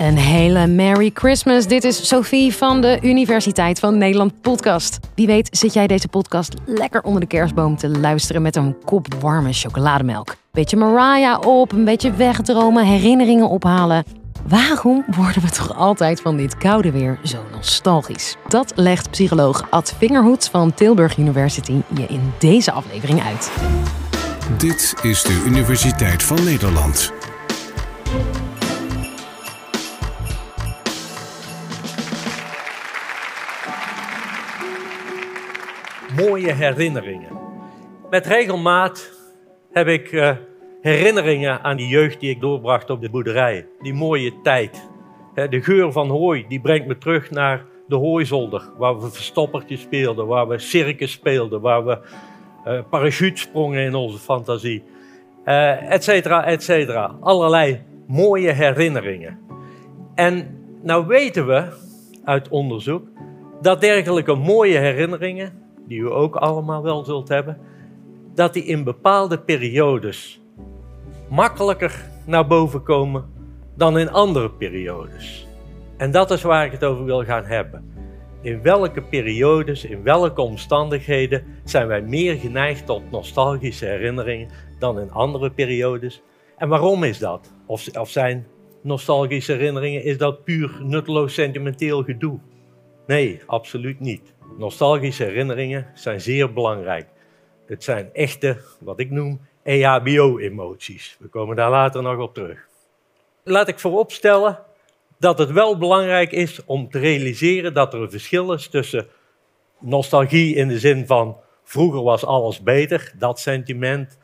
Een hele Merry Christmas. Dit is Sophie van de Universiteit van Nederland podcast. Wie weet zit jij deze podcast lekker onder de kerstboom te luisteren met een kop warme chocolademelk. Beetje Mariah op, een beetje wegdromen, herinneringen ophalen. Waarom worden we toch altijd van dit koude weer zo nostalgisch? Dat legt psycholoog Ad Vingerhoed van Tilburg University je in deze aflevering uit. Dit is de Universiteit van Nederland. Mooie herinneringen. Met regelmaat heb ik uh, herinneringen aan die jeugd die ik doorbracht op de boerderij. Die mooie tijd. De geur van hooi, die brengt me terug naar de hooizolder. Waar we verstoppertje speelden, waar we circus speelden, waar we uh, parachute sprongen in onze fantasie. Uh, et cetera, et cetera. Allerlei mooie herinneringen. En nou weten we uit onderzoek dat dergelijke mooie herinneringen die u ook allemaal wel zult hebben, dat die in bepaalde periodes makkelijker naar boven komen dan in andere periodes. En dat is waar ik het over wil gaan hebben. In welke periodes, in welke omstandigheden zijn wij meer geneigd tot nostalgische herinneringen dan in andere periodes? En waarom is dat? Of, of zijn nostalgische herinneringen, is dat puur nutteloos sentimenteel gedoe? Nee, absoluut niet. Nostalgische herinneringen zijn zeer belangrijk. Het zijn echte, wat ik noem, EHBO-emoties. We komen daar later nog op terug. Laat ik vooropstellen dat het wel belangrijk is om te realiseren dat er een verschil is tussen nostalgie in de zin van vroeger was alles beter, dat sentiment,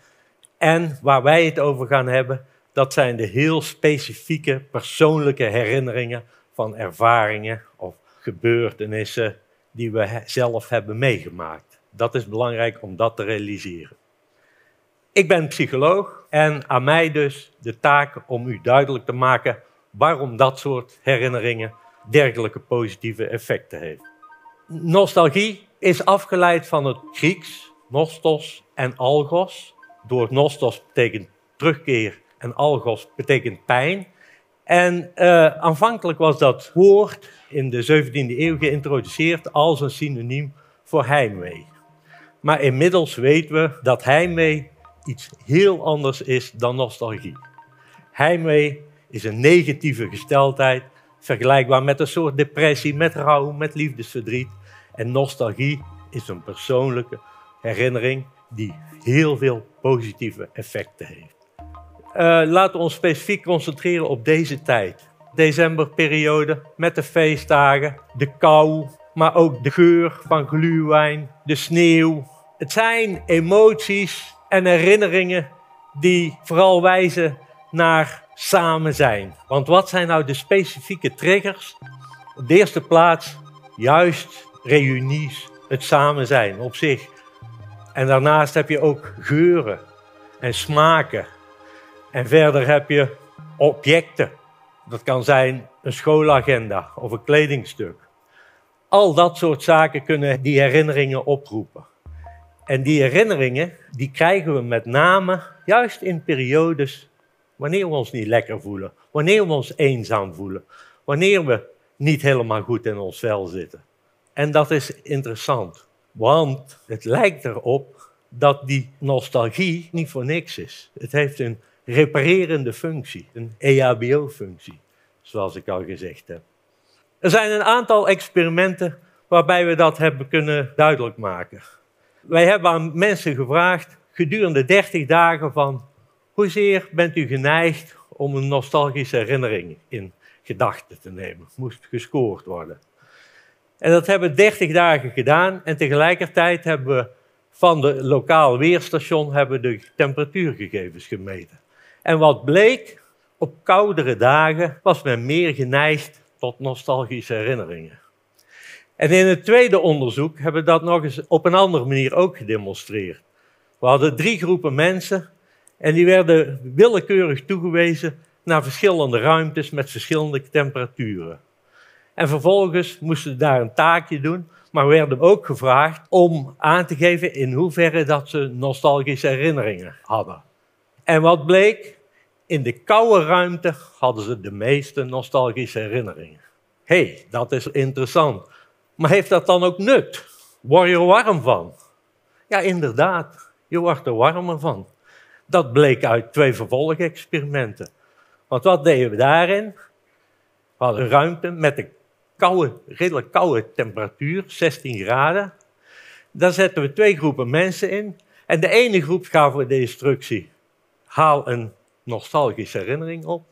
en waar wij het over gaan hebben, dat zijn de heel specifieke persoonlijke herinneringen van ervaringen of gebeurtenissen die we zelf hebben meegemaakt. Dat is belangrijk om dat te realiseren. Ik ben psycholoog en aan mij dus de taak om u duidelijk te maken waarom dat soort herinneringen dergelijke positieve effecten heeft. Nostalgie is afgeleid van het Grieks, nostos en algos. Door nostos betekent terugkeer en algos betekent pijn. En uh, aanvankelijk was dat woord in de 17e eeuw geïntroduceerd als een synoniem voor heimwee. Maar inmiddels weten we dat heimwee iets heel anders is dan nostalgie. Heimwee is een negatieve gesteldheid, vergelijkbaar met een soort depressie, met rouw, met liefdesverdriet. En nostalgie is een persoonlijke herinnering die heel veel positieve effecten heeft. Uh, laten we ons specifiek concentreren op deze tijd. Decemberperiode met de feestdagen, de kou, maar ook de geur van gluwijn, de sneeuw. Het zijn emoties en herinneringen die vooral wijzen naar samen zijn. Want wat zijn nou de specifieke triggers? Op de eerste plaats juist reunies, het samen zijn op zich. En daarnaast heb je ook geuren en smaken en verder heb je objecten. Dat kan zijn een schoolagenda of een kledingstuk. Al dat soort zaken kunnen die herinneringen oproepen. En die herinneringen, die krijgen we met name juist in periodes wanneer we ons niet lekker voelen, wanneer we ons eenzaam voelen, wanneer we niet helemaal goed in ons vel zitten. En dat is interessant, want het lijkt erop dat die nostalgie niet voor niks is. Het heeft een reparerende functie, een EHBO-functie, zoals ik al gezegd heb. Er zijn een aantal experimenten waarbij we dat hebben kunnen duidelijk maken. Wij hebben aan mensen gevraagd gedurende 30 dagen van hoezeer bent u geneigd om een nostalgische herinnering in gedachten te nemen. Moest gescoord worden. En dat hebben we 30 dagen gedaan en tegelijkertijd hebben we van de lokaal weerstation hebben de temperatuurgegevens gemeten. En wat bleek, op koudere dagen was men meer geneigd tot nostalgische herinneringen. En in het tweede onderzoek hebben we dat nog eens op een andere manier ook gedemonstreerd. We hadden drie groepen mensen en die werden willekeurig toegewezen naar verschillende ruimtes met verschillende temperaturen. En vervolgens moesten ze daar een taakje doen, maar werden ook gevraagd om aan te geven in hoeverre dat ze nostalgische herinneringen hadden. En wat bleek? In de koude ruimte hadden ze de meeste nostalgische herinneringen. Hé, hey, dat is interessant. Maar heeft dat dan ook nut? Word je er warm van? Ja, inderdaad, je wordt er warmer van. Dat bleek uit twee vervolgexperimenten. Want wat deden we daarin? We hadden een ruimte met een koude, redelijk koude temperatuur, 16 graden. Daar zetten we twee groepen mensen in. En de ene groep gaven we de instructie: haal een nostalgische herinnering op.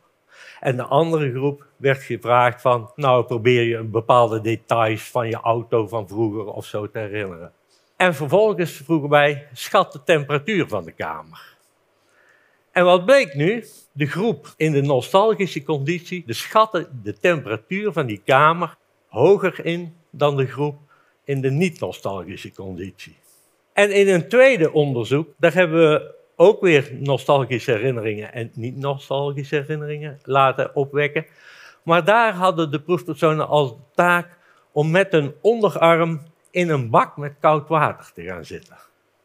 En de andere groep werd gevraagd van, nou probeer je bepaalde details van je auto van vroeger of zo te herinneren. En vervolgens vroegen wij, schat de temperatuur van de kamer. En wat bleek nu? De groep in de nostalgische conditie, de schatten de temperatuur van die kamer hoger in dan de groep in de niet-nostalgische conditie. En in een tweede onderzoek, daar hebben we ook weer nostalgische herinneringen en niet-nostalgische herinneringen laten opwekken. Maar daar hadden de proefpersonen als taak om met een onderarm in een bak met koud water te gaan zitten.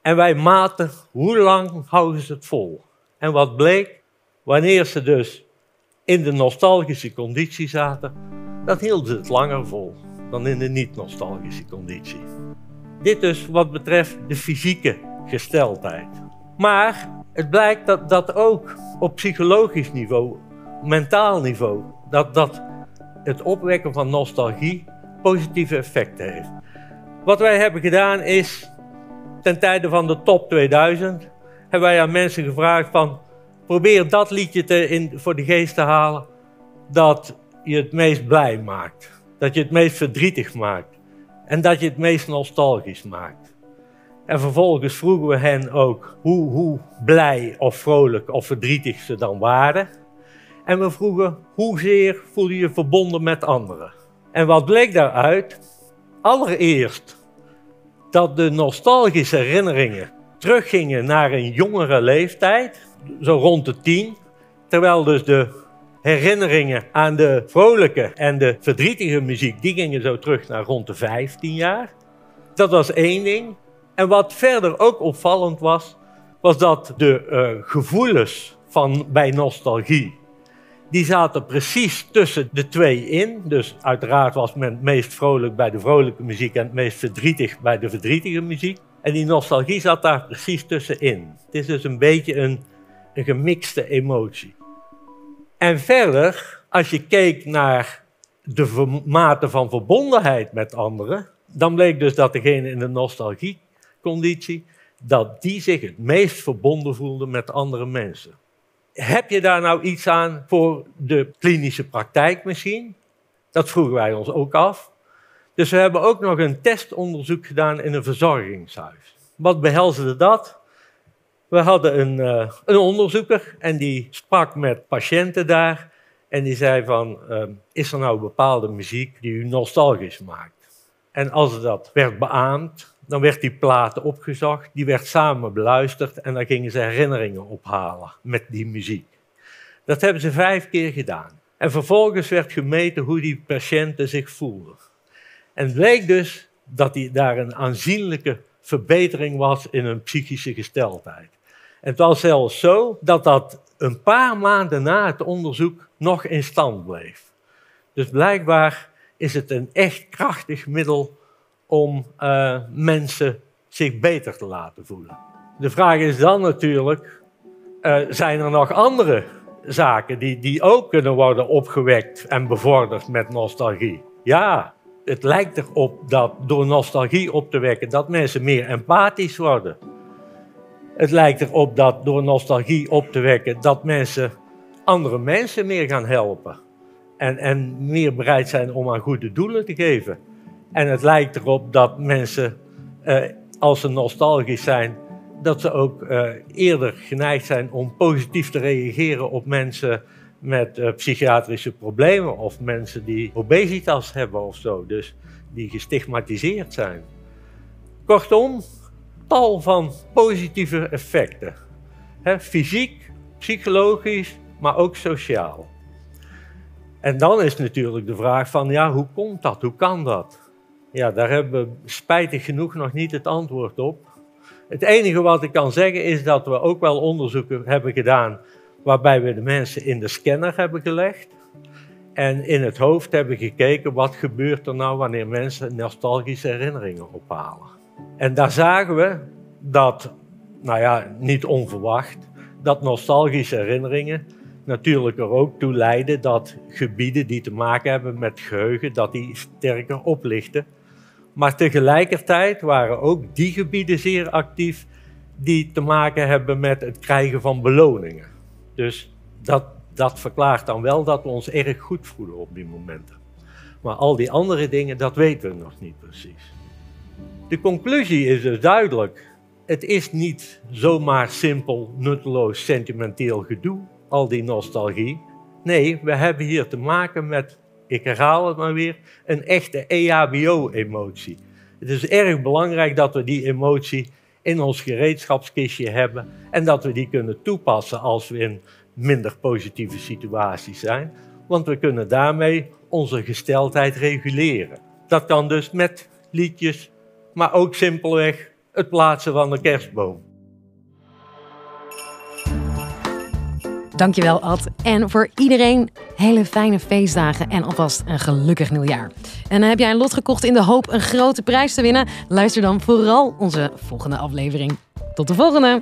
En wij maten hoe lang houden ze het vol. En wat bleek, wanneer ze dus in de nostalgische conditie zaten, dan hielden ze het langer vol dan in de niet-nostalgische conditie. Dit dus wat betreft de fysieke gesteldheid. Maar het blijkt dat dat ook op psychologisch niveau, mentaal niveau, dat, dat het opwekken van nostalgie positieve effecten heeft. Wat wij hebben gedaan is, ten tijde van de top 2000, hebben wij aan mensen gevraagd van, probeer dat liedje te, in, voor de geest te halen dat je het meest blij maakt. Dat je het meest verdrietig maakt. En dat je het meest nostalgisch maakt. En vervolgens vroegen we hen ook hoe, hoe blij of vrolijk of verdrietig ze dan waren. En we vroegen hoezeer voel je je verbonden met anderen. En wat bleek daaruit? Allereerst dat de nostalgische herinneringen teruggingen naar een jongere leeftijd, zo rond de tien, terwijl dus de herinneringen aan de vrolijke en de verdrietige muziek, die gingen zo terug naar rond de 15 jaar. Dat was één ding. En wat verder ook opvallend was, was dat de uh, gevoelens van, bij nostalgie, die zaten precies tussen de twee in. Dus uiteraard was men het meest vrolijk bij de vrolijke muziek en het meest verdrietig bij de verdrietige muziek. En die nostalgie zat daar precies tussenin. Het is dus een beetje een, een gemixte emotie. En verder, als je keek naar de mate van verbondenheid met anderen, dan bleek dus dat degene in de nostalgieconditie, dat die zich het meest verbonden voelde met andere mensen. Heb je daar nou iets aan voor de klinische praktijk misschien? Dat vroegen wij ons ook af. Dus we hebben ook nog een testonderzoek gedaan in een verzorgingshuis. Wat behelsde dat? We hadden een, uh, een onderzoeker en die sprak met patiënten daar. En die zei van, uh, is er nou bepaalde muziek die u nostalgisch maakt? En als dat werd beaamd, dan werd die plaat opgezocht, die werd samen beluisterd en dan gingen ze herinneringen ophalen met die muziek. Dat hebben ze vijf keer gedaan. En vervolgens werd gemeten hoe die patiënten zich voelden. En bleek dus dat die, daar een aanzienlijke verbetering was in hun psychische gesteldheid. En het was zelfs zo dat dat een paar maanden na het onderzoek nog in stand bleef. Dus blijkbaar is het een echt krachtig middel om uh, mensen zich beter te laten voelen. De vraag is dan natuurlijk, uh, zijn er nog andere zaken die, die ook kunnen worden opgewekt en bevorderd met nostalgie? Ja, het lijkt erop dat door nostalgie op te wekken, dat mensen meer empathisch worden. Het lijkt erop dat door nostalgie op te wekken, dat mensen andere mensen meer gaan helpen. En, en meer bereid zijn om aan goede doelen te geven. En het lijkt erop dat mensen, eh, als ze nostalgisch zijn, dat ze ook eh, eerder geneigd zijn om positief te reageren op mensen met uh, psychiatrische problemen of mensen die obesitas hebben of zo, dus die gestigmatiseerd zijn. Kortom, tal van positieve effecten. fysiek, psychologisch, maar ook sociaal. En dan is natuurlijk de vraag van, ja, hoe komt dat? Hoe kan dat? Ja, daar hebben we spijtig genoeg nog niet het antwoord op. Het enige wat ik kan zeggen is dat we ook wel onderzoeken hebben gedaan waarbij we de mensen in de scanner hebben gelegd en in het hoofd hebben gekeken wat gebeurt er nou wanneer mensen nostalgische herinneringen ophalen. En daar zagen we dat, nou ja, niet onverwacht, dat nostalgische herinneringen natuurlijk er ook toe leiden dat gebieden die te maken hebben met geheugen, dat die sterker oplichten. Maar tegelijkertijd waren ook die gebieden zeer actief die te maken hebben met het krijgen van beloningen. Dus dat, dat verklaart dan wel dat we ons erg goed voelen op die momenten. Maar al die andere dingen, dat weten we nog niet precies. De conclusie is dus duidelijk. Het is niet zomaar simpel, nutteloos, sentimenteel gedoe, al die nostalgie. Nee, we hebben hier te maken met, ik herhaal het maar weer, een echte EHBO-emotie. Het is erg belangrijk dat we die emotie in ons gereedschapskistje hebben en dat we die kunnen toepassen als we in minder positieve situaties zijn, want we kunnen daarmee onze gesteldheid reguleren. Dat kan dus met liedjes, maar ook simpelweg het plaatsen van een kerstboom. Dankjewel Ad. En voor iedereen hele fijne feestdagen en alvast een gelukkig nieuwjaar. En heb jij een lot gekocht in de hoop een grote prijs te winnen? Luister dan vooral onze volgende aflevering. Tot de volgende!